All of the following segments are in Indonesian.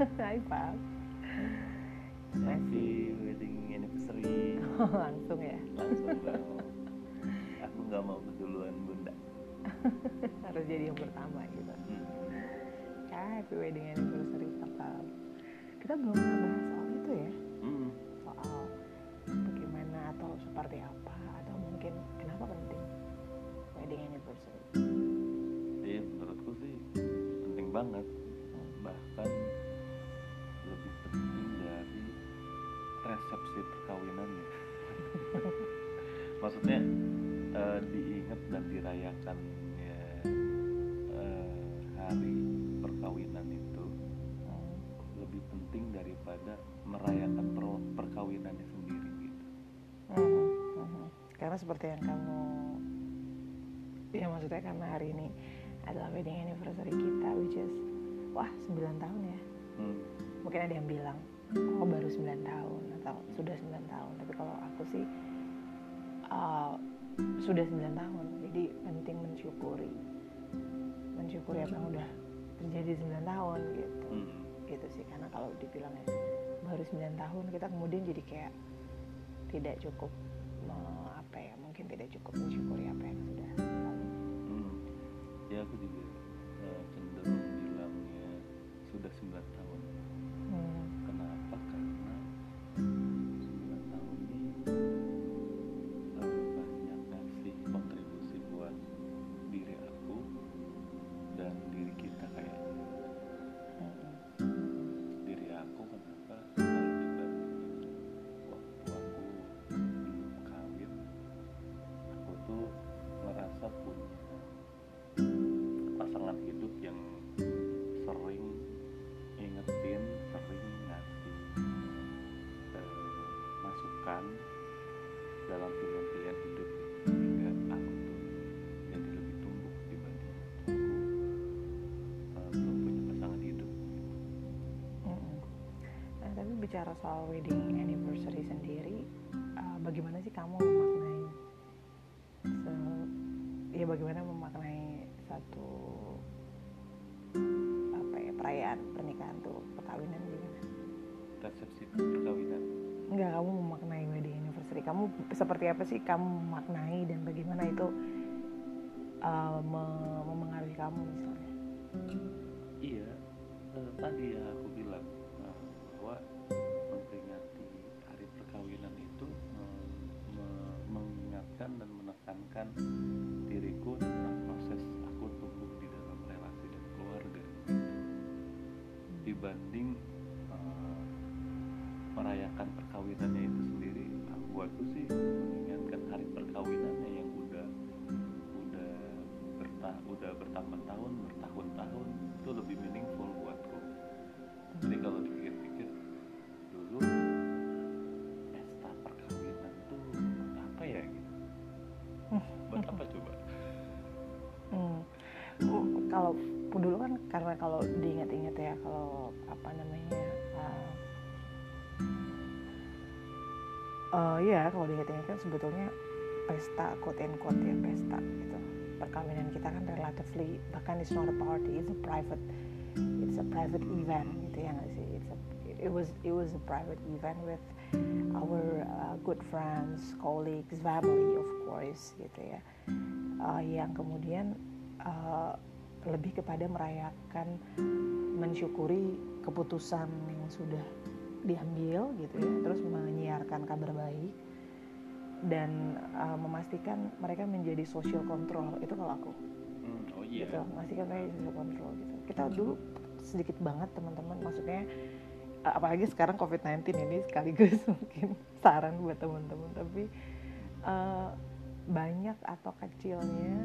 high five happy wedding anniversary. Langsung ya? Langsung dong. Aku nggak mau keduluan bunda. Harus jadi yang pertama gitu. Hmm. ya happy wedding anniversary kakak kita belum pernah bahas soal itu ya. Hmm. soal bagaimana atau seperti apa atau mungkin kenapa penting wedding anniversary? Iya menurutku sih penting banget maksudnya eh, diingat dan dirayakannya eh, hari perkawinan itu Hmm. lebih penting daripada merayakan per- perkawinannya sendiri gitu Mhm, mhm. karena seperti yang kamu ya maksudnya karena hari ini adalah wedding anniversary kita which is wah 9 tahun ya Hmm. mungkin ada yang bilang oh baru 9 tahun atau sudah 9 tahun tapi kalau aku sih uh, sudah 9 tahun jadi penting mensyukuri mensyukuri apa yang udah terjadi 9 tahun gitu Hmm. gitu sih karena kalau dibilangnya baru 9 tahun kita kemudian jadi kayak tidak cukup me- apa ya mungkin tidak cukup mensyukuri apa yang sudah lalu. Hmm. ya aku juga eh, cenderung bilangnya sudah 9 tahun bicara soal wedding anniversary sendiri, uh, bagaimana sih kamu memaknai se- ya bagaimana memaknai satu apa ya perayaan pernikahan tuh perkawinan gimana? Resepsi perkawinan. Enggak, kamu memaknai wedding anniversary. Kamu seperti apa sih kamu memaknai dan bagaimana itu uh, me- memengaruhi kamu misalnya? Iya, eh, tadi ya aku bilang dan menekankan diriku tentang proses aku tumbuh di dalam relasi dan keluarga. Dibanding eh, merayakan perkawinannya itu sendiri ah, buatku sih mengingatkan hari perkawinannya yang udah udah bertah udah bertahun-tahun bertahun-tahun itu lebih meaningful uh, ya kalau diingat-ingat kan sebetulnya pesta quote and quote ya pesta gitu. Perkawinan kita kan relatively bahkan it's not a party it's a private it's a private event gitu ya nggak sih? It's a, it was it was a private event with our uh, good friends colleagues family of course gitu ya. Uh, yang kemudian uh, lebih kepada merayakan mensyukuri keputusan yang sudah diambil gitu ya terus menyiarkan kabar baik dan uh, memastikan mereka menjadi social control itu kalau aku. Hmm, oh iya. Gitu memastikan mereka social control gitu. Kita dulu sedikit banget teman-teman maksudnya uh, apalagi sekarang covid-19 ini sekaligus mungkin saran buat teman-teman tapi uh, banyak atau kecilnya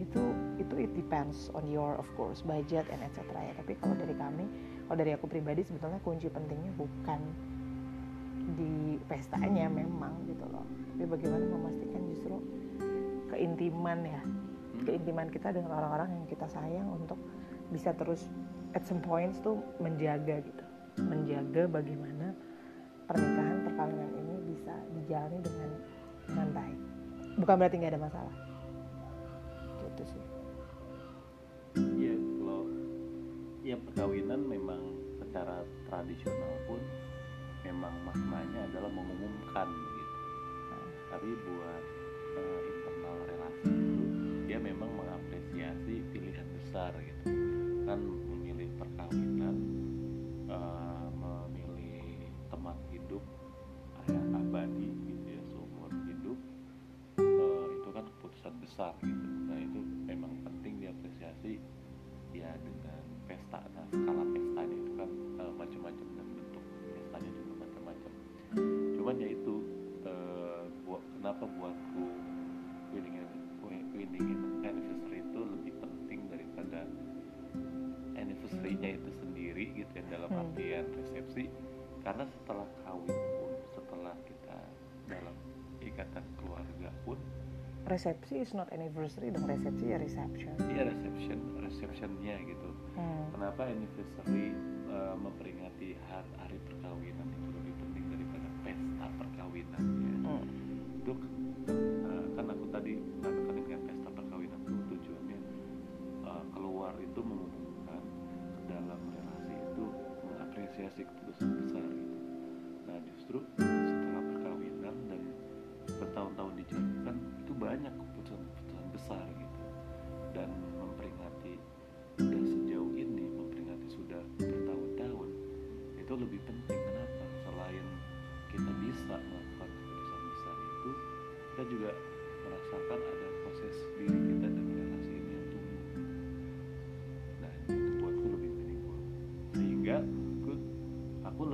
itu itu it depends on your of course budget and etc ya. Tapi kalau dari kami kalau dari aku pribadi sebetulnya kunci pentingnya bukan di pestanya memang gitu loh. Tapi bagaimana memastikan justru keintiman ya Hmm, keintiman kita dengan orang-orang yang kita sayang untuk bisa terus at some points tuh menjaga gitu. Menjaga bagaimana pernikahan perkawinan ini bisa dijalani dengan dengan baik. Bukan berarti nggak ada masalah ya perkawinan memang secara tradisional pun memang maknanya adalah mengumumkan begitu tapi buat uh, internal relasi itu dia memang mengapresiasi pilihan besar gitu anniversary-nya itu sendiri gitu ya dalam Hmm. artian resepsi karena setelah kawin pun setelah kita dalam ikatan keluarga pun resepsi is not anniversary dong resepsi ya reception dia reception receptionnya gitu hmm. kenapa anniversary uh, memperingati hari, hari perkawinan itu lebih penting daripada pesta perkawinannya Hmm. itu mengapresiasi keputusan besar gitu. nah justru setelah perkawinan dan bertahun-tahun dijalankan itu banyak keputusan-keputusan besar gitu. Dan memperingati sudah sejauh ini memperingati sudah bertahun-tahun itu lebih penting. Kenapa? Selain kita bisa melakukan keputusan besar itu kita juga merasakan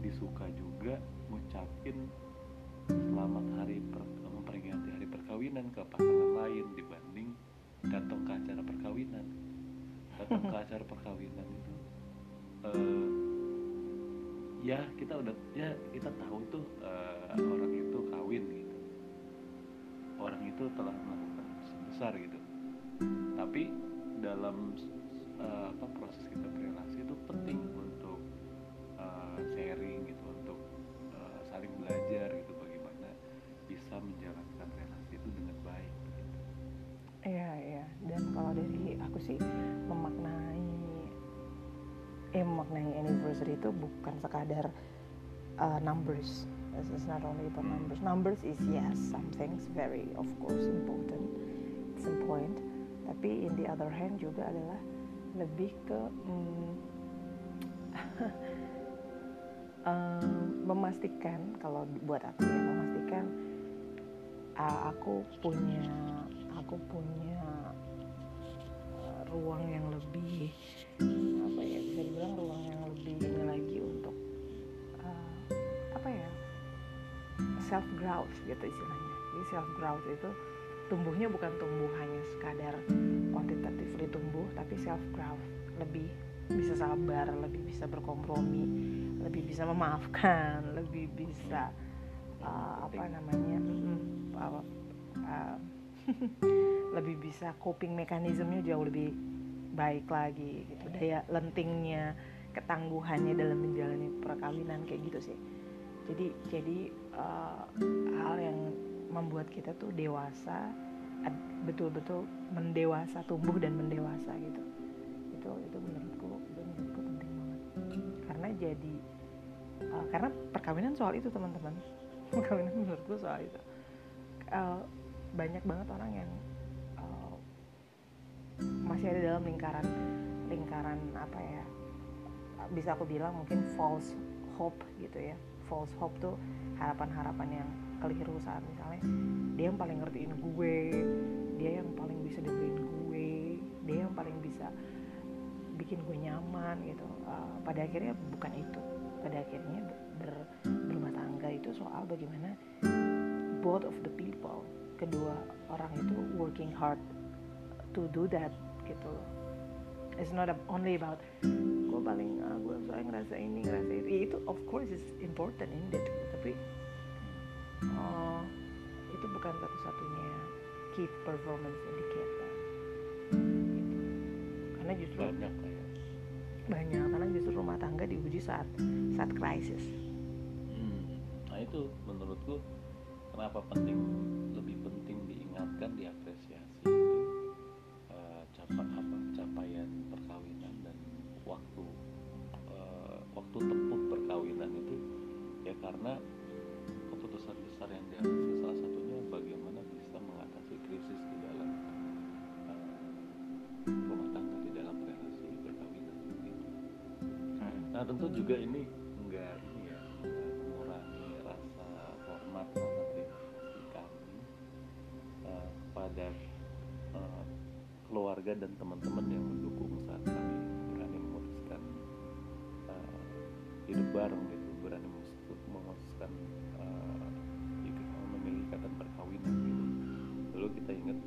lebih suka juga ngucapin selamat hari per, memperingati hari perkawinan ke pasangan lain dibanding datang ke acara perkawinan. Datang ke acara perkawinan itu eh, ya kita udah ya kita tahu tuh eh, orang itu kawin gitu. Orang itu telah melakukan keputusan besar gitu. Tapi dalam eh, apa proses kita berrelasi itu penting sharing gitu untuk eh, saling belajar gitu bagaimana bisa menjalankan relasi itu dengan baik gitu. Iya, iya. Dan kalau dari aku sih memaknai eh memaknai anniversary itu bukan sekadar uh, numbers. It's not only about numbers. Numbers is yes, something's very of course important. It's important. Tapi in the other hand juga adalah lebih ke mm, em, memastikan kalau buat aku ya memastikan uh, aku punya aku punya uh, ruang yang lebih apa ya bisa dibilang ruang yang lebih ini lagi untuk uh, apa ya self growth gitu istilahnya. Jadi self growth itu tumbuhnya bukan tumbuh hanya sekadar quantitatively tumbuh tapi self growth lebih bisa sabar lebih bisa berkompromi lebih bisa memaafkan lebih bisa uh, apa namanya apa, uh, lebih bisa coping mekanismenya jauh lebih baik lagi gitu. Daya lentingnya ketangguhannya dalam menjalani perkawinan kayak gitu sih. Jadi jadi uh, hal yang membuat kita tuh dewasa betul-betul mendewasa tumbuh dan mendewasa gitu. Itu itu menurutku jadi uh, karena perkawinan soal itu teman-teman. Perkawinan menurutku soal itu. Uh, banyak banget orang yang uh, masih ada dalam lingkaran lingkaran apa ya bisa aku bilang mungkin false hope gitu ya. False hope tuh harapan-harapan yang keliru saat misalnya dia yang paling ngertiin gue dia yang paling bisa dengerin gue dia yang paling bisa bikin gue nyaman gitu. Uh, pada akhirnya bukan itu. Pada akhirnya ber, berumah tangga itu soal bagaimana both of the people kedua orang itu working hard to do that gitu. It's not only about gue paling ah, gue soalnya ngerasa ini ngerasa itu. Ya, itu of course is important indeed tapi uh, itu bukan satu-satunya key performance indicator. Karena justru banyak ya. Banyak karena justru rumah tangga diuji saat saat krisis. Hmm, Nah itu menurutku kenapa penting lebih penting diingatkan diapresiasi tentu juga ini enggak ya mengurangi rasa hormat terima kasih kami eh, pada eh, keluarga dan teman-teman yang mendukung saat kami berani memutuskan eh, hidup bareng gitu berani memutus- memutuskan ik- memilih ikatan perkawinan gitu. Lalu kita ingat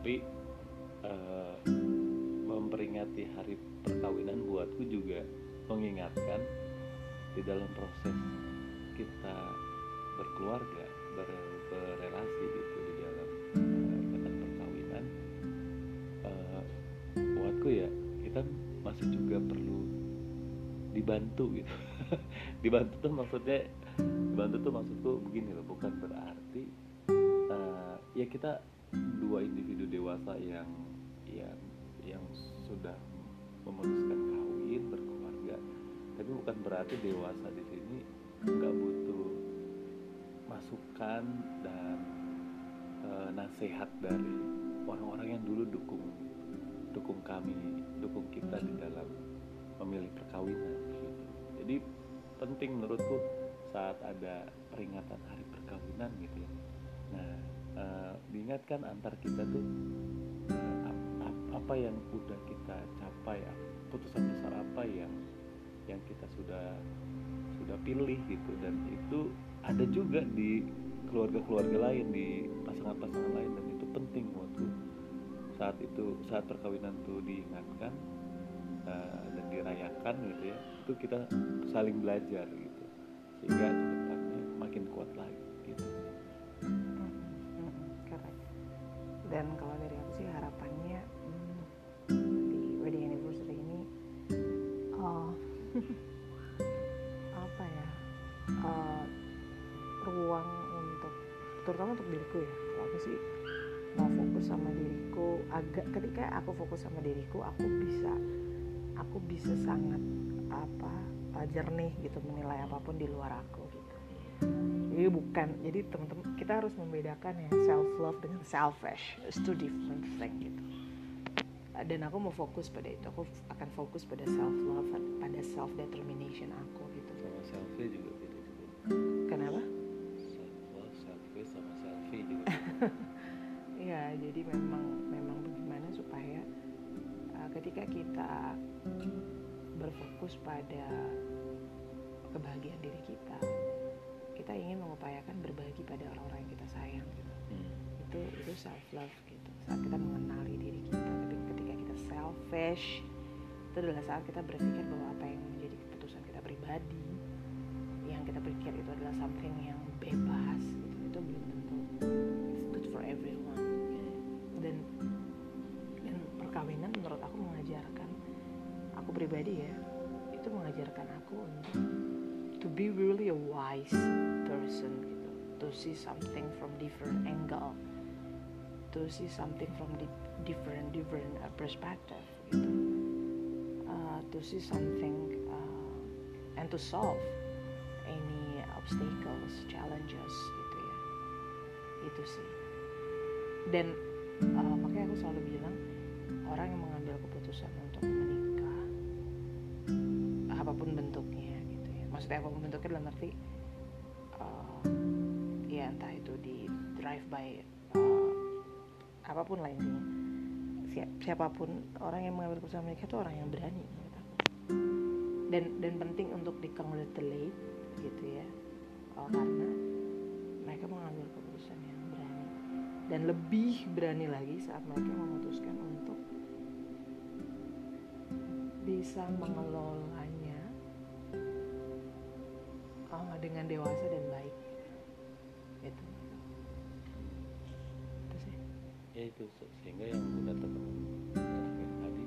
tapi eh, memperingati hari perkawinan buatku juga mengingatkan di dalam proses kita berkeluarga ber- berrelasi gitu di dalam ikatan perkawinan eh, buatku ya kita masih juga perlu dibantu gitu. Dibantu tuh maksudnya dibantu tuh maksudku begini loh bukan berarti eh, ya kita dua individu dewasa yang yang yang sudah memutuskan kawin berkeluarga tapi bukan berarti dewasa di sini nggak butuh masukan dan eh, nasihat dari orang-orang yang dulu dukung dukung kami dukung kita di dalam memilih perkawinan gitu. jadi penting menurutku saat ada peringatan hari perkawinan gitu ya nah eh, diingatkan antar kita tuh eh, ap- ap- apa yang udah kita capai ap- putusan besar apa yang yang kita sudah sudah pilih gitu. Dan itu ada juga di keluarga-keluarga lain di pasangan-pasangan lain dan itu penting buatku. Saat itu saat perkawinan tuh diingatkan eh, dan dirayakan gitu ya itu kita saling belajar gitu. Sehingga ke depannya makin kuat lagi gitu Dan kalau dari aku sih harapannya mm, di wedding anniversary ini uh, apa ya uh, ruang untuk terutama untuk diriku ya. Kalau aku sih mau fokus sama diriku agak ketika aku fokus sama diriku aku bisa aku bisa sangat apa uh, jernih gitu menilai apa pun di luar aku gitu jadi bukan. Jadi teman-teman kita harus membedakan ya self love dengan selfish. It's two different thing gitu. Dan aku mau fokus pada itu. Aku akan fokus pada self love pada self determination aku gitu. Sama selfie juga beda juga. Kenapa? Self love selfie sama selfie juga. Ya jadi memang memang bagaimana supaya uh, ketika kita berfokus pada kebahagiaan diri kita kita ingin mengupayakan berbagi pada orang-orang yang kita sayang gitu. Hmm. itu itu self love gitu. Saat kita mengenali diri kita tapi ketika kita selfish itu adalah saat kita berpikir bahwa apa yang menjadi keputusan kita pribadi yang kita pikir itu adalah something yang bebas gitu itu belum tentu it's good for everyone. Dan dan perkawinan menurut aku mengajarkan aku pribadi ya itu mengajarkan aku untuk to be really a wise person gitu. To see something from different angle. To see something from di- different different uh, perspective gitu. Uh, to see something uh, and to solve any obstacles challenges gitu ya. Itu sih. Dan uh, makanya aku selalu bilang orang yang mengambil keputusan maksudnya apa pun bentuknya dalam arti uh, ya entah itu di drive by uh, apa pun lah intinya. Si- siapa pun orang yang mengambil keputusan menikah itu orang yang berani aku dan dan penting untuk di congratulate gitu ya uh, karena mereka mengambil keputusan yang berani. Dan lebih berani lagi saat mereka memutuskan untuk bisa mengelolanya dengan dewasa dan baik. Itu. Itu sih. Ya itu se- sehingga yang udah terakhir tadi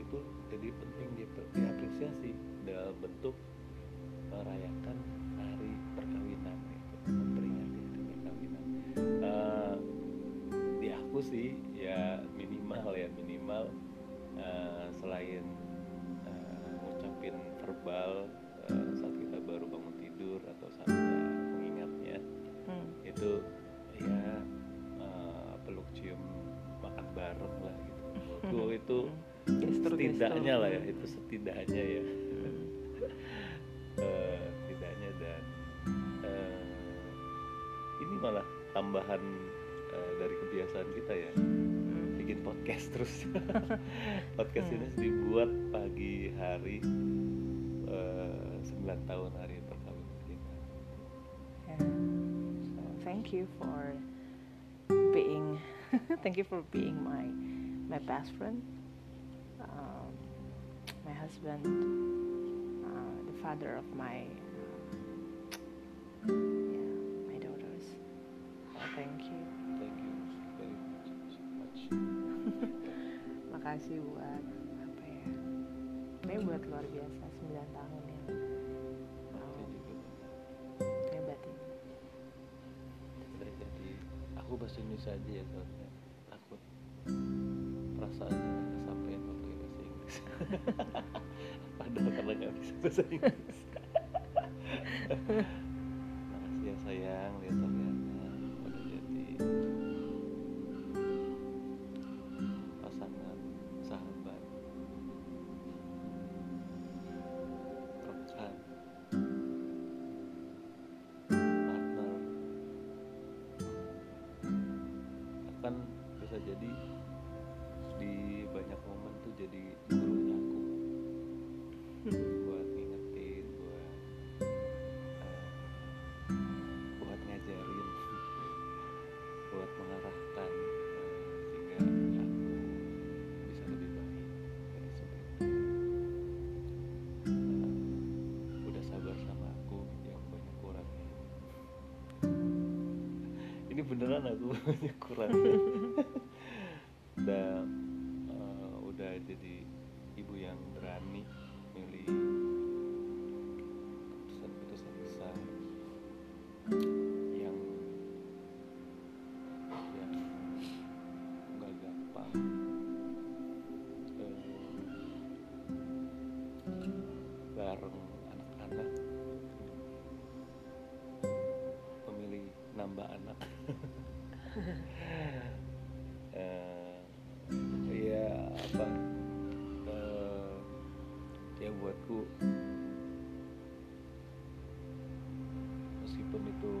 itu jadi penting di- diapresiasi dalam bentuk merayakan hari perkawinan gitu memperingati hari perkawinan. Eh, di aku sih ya minimal ya. minimal setidaknya lah ya itu setidaknya ya Hmm. Eh, setidaknya dan eh, ini malah tambahan eh, dari kebiasaan kita ya Hmm. bikin podcast terus podcast Hmm. ini dibuat pagi hari 9 tahun hari perkawinan kita Yeah. So thank you for being thank you for being my my best friend, um, my husband, uh, the father of my uh, yeah my daughters. So thank you. thank you very much so much Makasih buat apa ya? Ini buat luar biasa 9 tahun juga hebat ini. Jadi aku bahasa Indonesia aja ya soalnya padahal karena nggak bisa bahasa Inggris. Makasih ya sayang. Lihat ternyata udah jadi pasangan sahabat. Rekan partner. Akan bisa jadi di banyak momen tuh jadi gurunya buat ngingetin buat eh, buat ngajarin buat mengarahkan eh, sehingga aku bisa lebih baik dari sebelumnya. Eh, udah sabar sama aku yang banyak kurangnya. Ini beneran aku banyak kurangnya. Dan eh, udah jadi ibu yang berani newly meskipun itu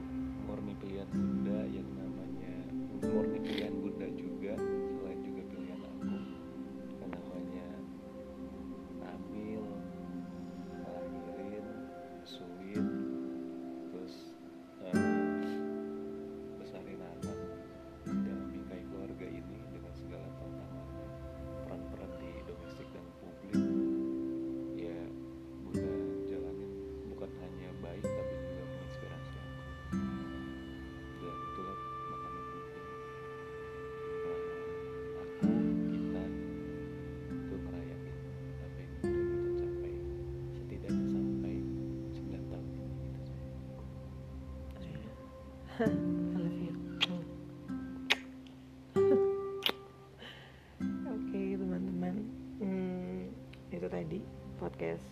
murni pilihan bunda yang namanya murni I love you. Oke teman-teman, Hmm, itu tadi podcast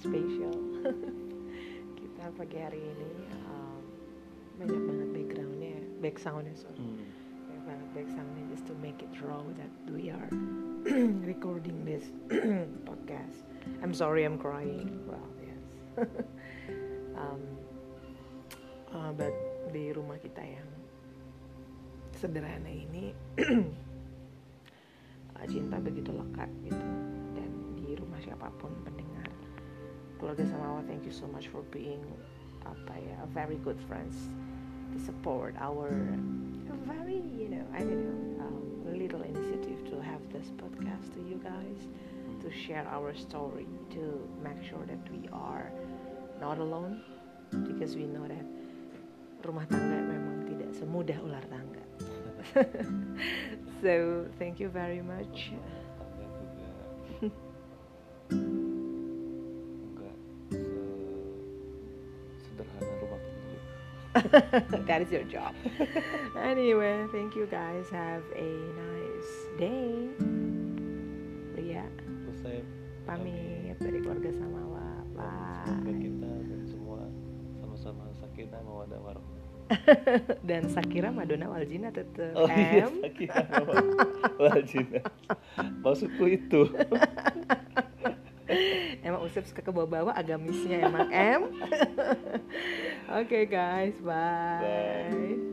spesial kita pagi hari ini um, banyak banget backgroundnya, back soundnya sorry, Hmm. banyak banget back soundnya just to make it raw that we are recording this podcast. I'm sorry I'm crying. Well yes. um, uh, but kita yang sederhana ini cinta begitu lekat gitu. Dan di rumah siapa pun pendengar keluarga Samawa thank you so much for being apa ya very good friends to support our very you know I don't know um, little initiative to have this podcast to you guys to share our story to make sure that we are not alone because we know that rumah tangga semudah ular tangga. so thank you very much. that is your job. anyway, thank you guys. Have a nice day. Selesai pamit dan Sakira Madonna Waljina tetap oh iya M Sakira Waljina maksudku itu emang Usep suka ke bawah-bawah agamisnya emang M oke guys bye. Bye.